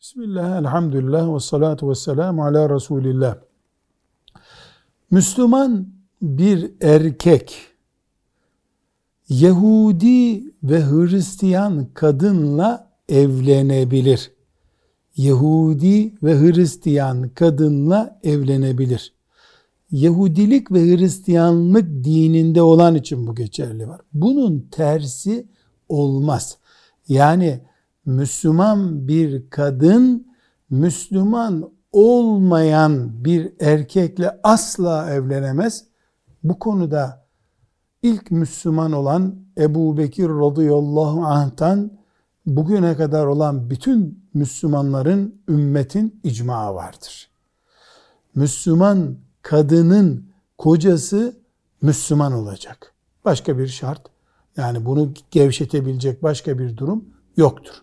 Bismillah, elhamdülillah ve salatu ve selamu ala Resulillah. Müslüman bir erkek Yahudi ve Hristiyan kadınla evlenebilir. Yahudi ve Hristiyan kadınla evlenebilir. Yahudilik ve Hristiyanlık dininde olan için bu geçerli var. Bunun tersi olmaz. Yani Müslüman bir kadın Müslüman olmayan bir erkekle asla evlenemez. Bu konuda ilk Müslüman olan Ebu Bekir radıyallahu anh'tan bugüne kadar olan bütün Müslümanların ümmetin icma vardır. Müslüman kadının kocası Müslüman olacak. Başka bir şart yani bunu gevşetebilecek başka bir durum yoktur.